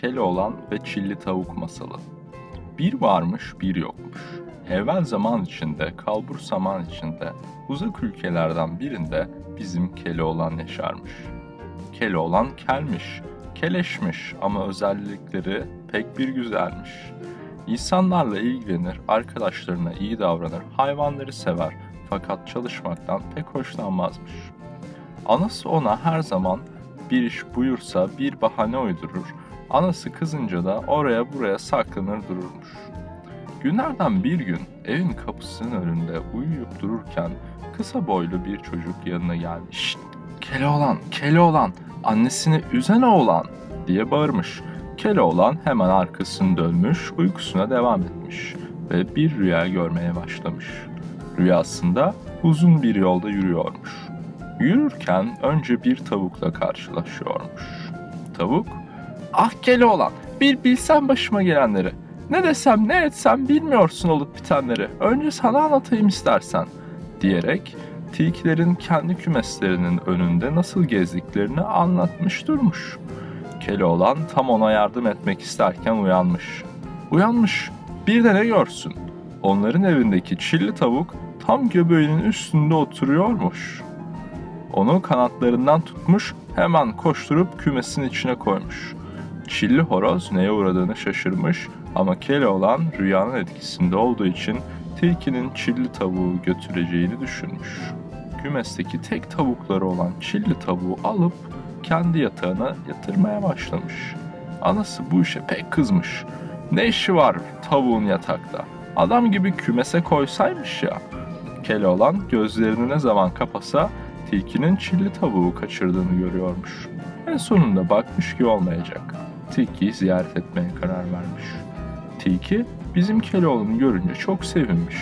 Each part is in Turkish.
Keloğlan ve Çilli Tavuk Masalı Bir varmış bir yokmuş. Evvel zaman içinde, kalbur zaman içinde, uzak ülkelerden birinde bizim Keloğlan yaşarmış. Keloğlan kelmiş, keleşmiş ama özellikleri pek bir güzelmiş. İnsanlarla ilgilenir, arkadaşlarına iyi davranır, hayvanları sever fakat çalışmaktan pek hoşlanmazmış. Anası ona her zaman bir iş buyursa bir bahane uydurur. Anası kızınca da oraya buraya saklanır dururmuş. Günlerden bir gün evin kapısının önünde uyuyup dururken kısa boylu bir çocuk yanına gelmiş. Şşt, Keloğlan, Keloğlan, annesini üzen oğlan diye bağırmış. Keloğlan hemen arkasını dönmüş, uykusuna devam etmiş ve bir rüya görmeye başlamış. Rüyasında uzun bir yolda yürüyormuş. Yürürken önce bir tavukla karşılaşıyormuş. Tavuk, ah Keloğlan, bir bilsen başıma gelenleri. Ne desem ne etsem bilmiyorsun olup bitenleri. Önce sana anlatayım istersen diyerek tilkilerin kendi kümeslerinin önünde nasıl gezdiklerini anlatmış durmuş. Keloğlan tam ona yardım etmek isterken uyanmış. Uyanmış, bir de ne görsün? Onların evindeki çilli tavuk tam göbeğinin üstünde oturuyormuş. Onu kanatlarından tutmuş, hemen koşturup kümesin içine koymuş. Çilli horoz neye uğradığını şaşırmış ama Keloğlan rüyanın etkisinde olduğu için tilkinin çilli tavuğu götüreceğini düşünmüş. Kümesteki tek tavukları olan çilli tavuğu alıp kendi yatağına yatırmaya başlamış. Anası bu işe pek kızmış. Ne işi var tavuğun yatakta? Adam gibi kümese koysaymış ya. Keloğlan gözlerini ne zaman kapasa tilkinin çilli tavuğu kaçırdığını görüyormuş. En sonunda bakmış ki olmayacak. Tilkiyi ziyaret etmeye karar vermiş. Tilki bizim Keloğlan'ı görünce çok sevinmiş.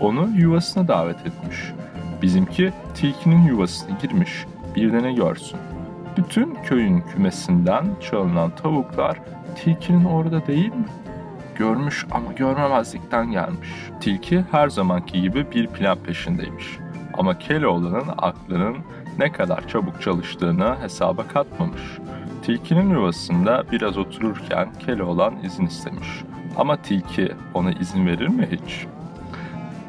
Onu yuvasına davet etmiş. Bizimki tilkinin yuvasına girmiş. Bir de ne görsün. Bütün köyün kümesinden çalınan tavuklar tilkinin orada değil mi? Görmüş ama görmemezlikten gelmiş. Tilki her zamanki gibi bir plan peşindeymiş. Ama Keloğlan'ın aklının ne kadar çabuk çalıştığını hesaba katmamış. Tilkinin yuvasında biraz otururken Keloğlan izin istemiş. Ama tilki ona izin verir mi hiç?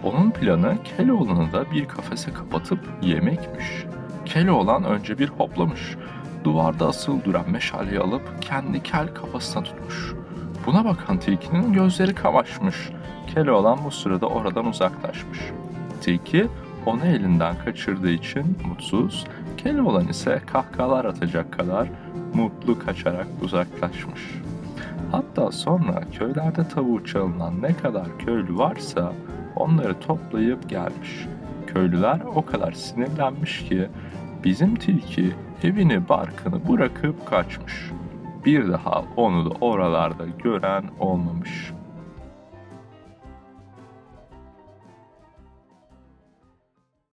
Onun planı Keloğlan'ı da bir kafese kapatıp yemekmiş. Keloğlan önce bir hoplamış. Duvarda asıl duran meşaleyi alıp kendi kel kafasına tutmuş. Buna bakan tilkinin gözleri kamaşmış. Keloğlan bu sırada oradan uzaklaşmış. Tilki onu elinden kaçırdığı için mutsuz, Keloğlan ise kahkahalar atacak kadar mutlu kaçarak uzaklaşmış. Hatta sonra köylerde tavuğu çalınan ne kadar köylü varsa onları toplayıp gelmiş. Köylüler o kadar sinirlenmiş ki bizim tilki evini barkını bırakıp kaçmış. Bir daha onu da oralarda gören olmamış.''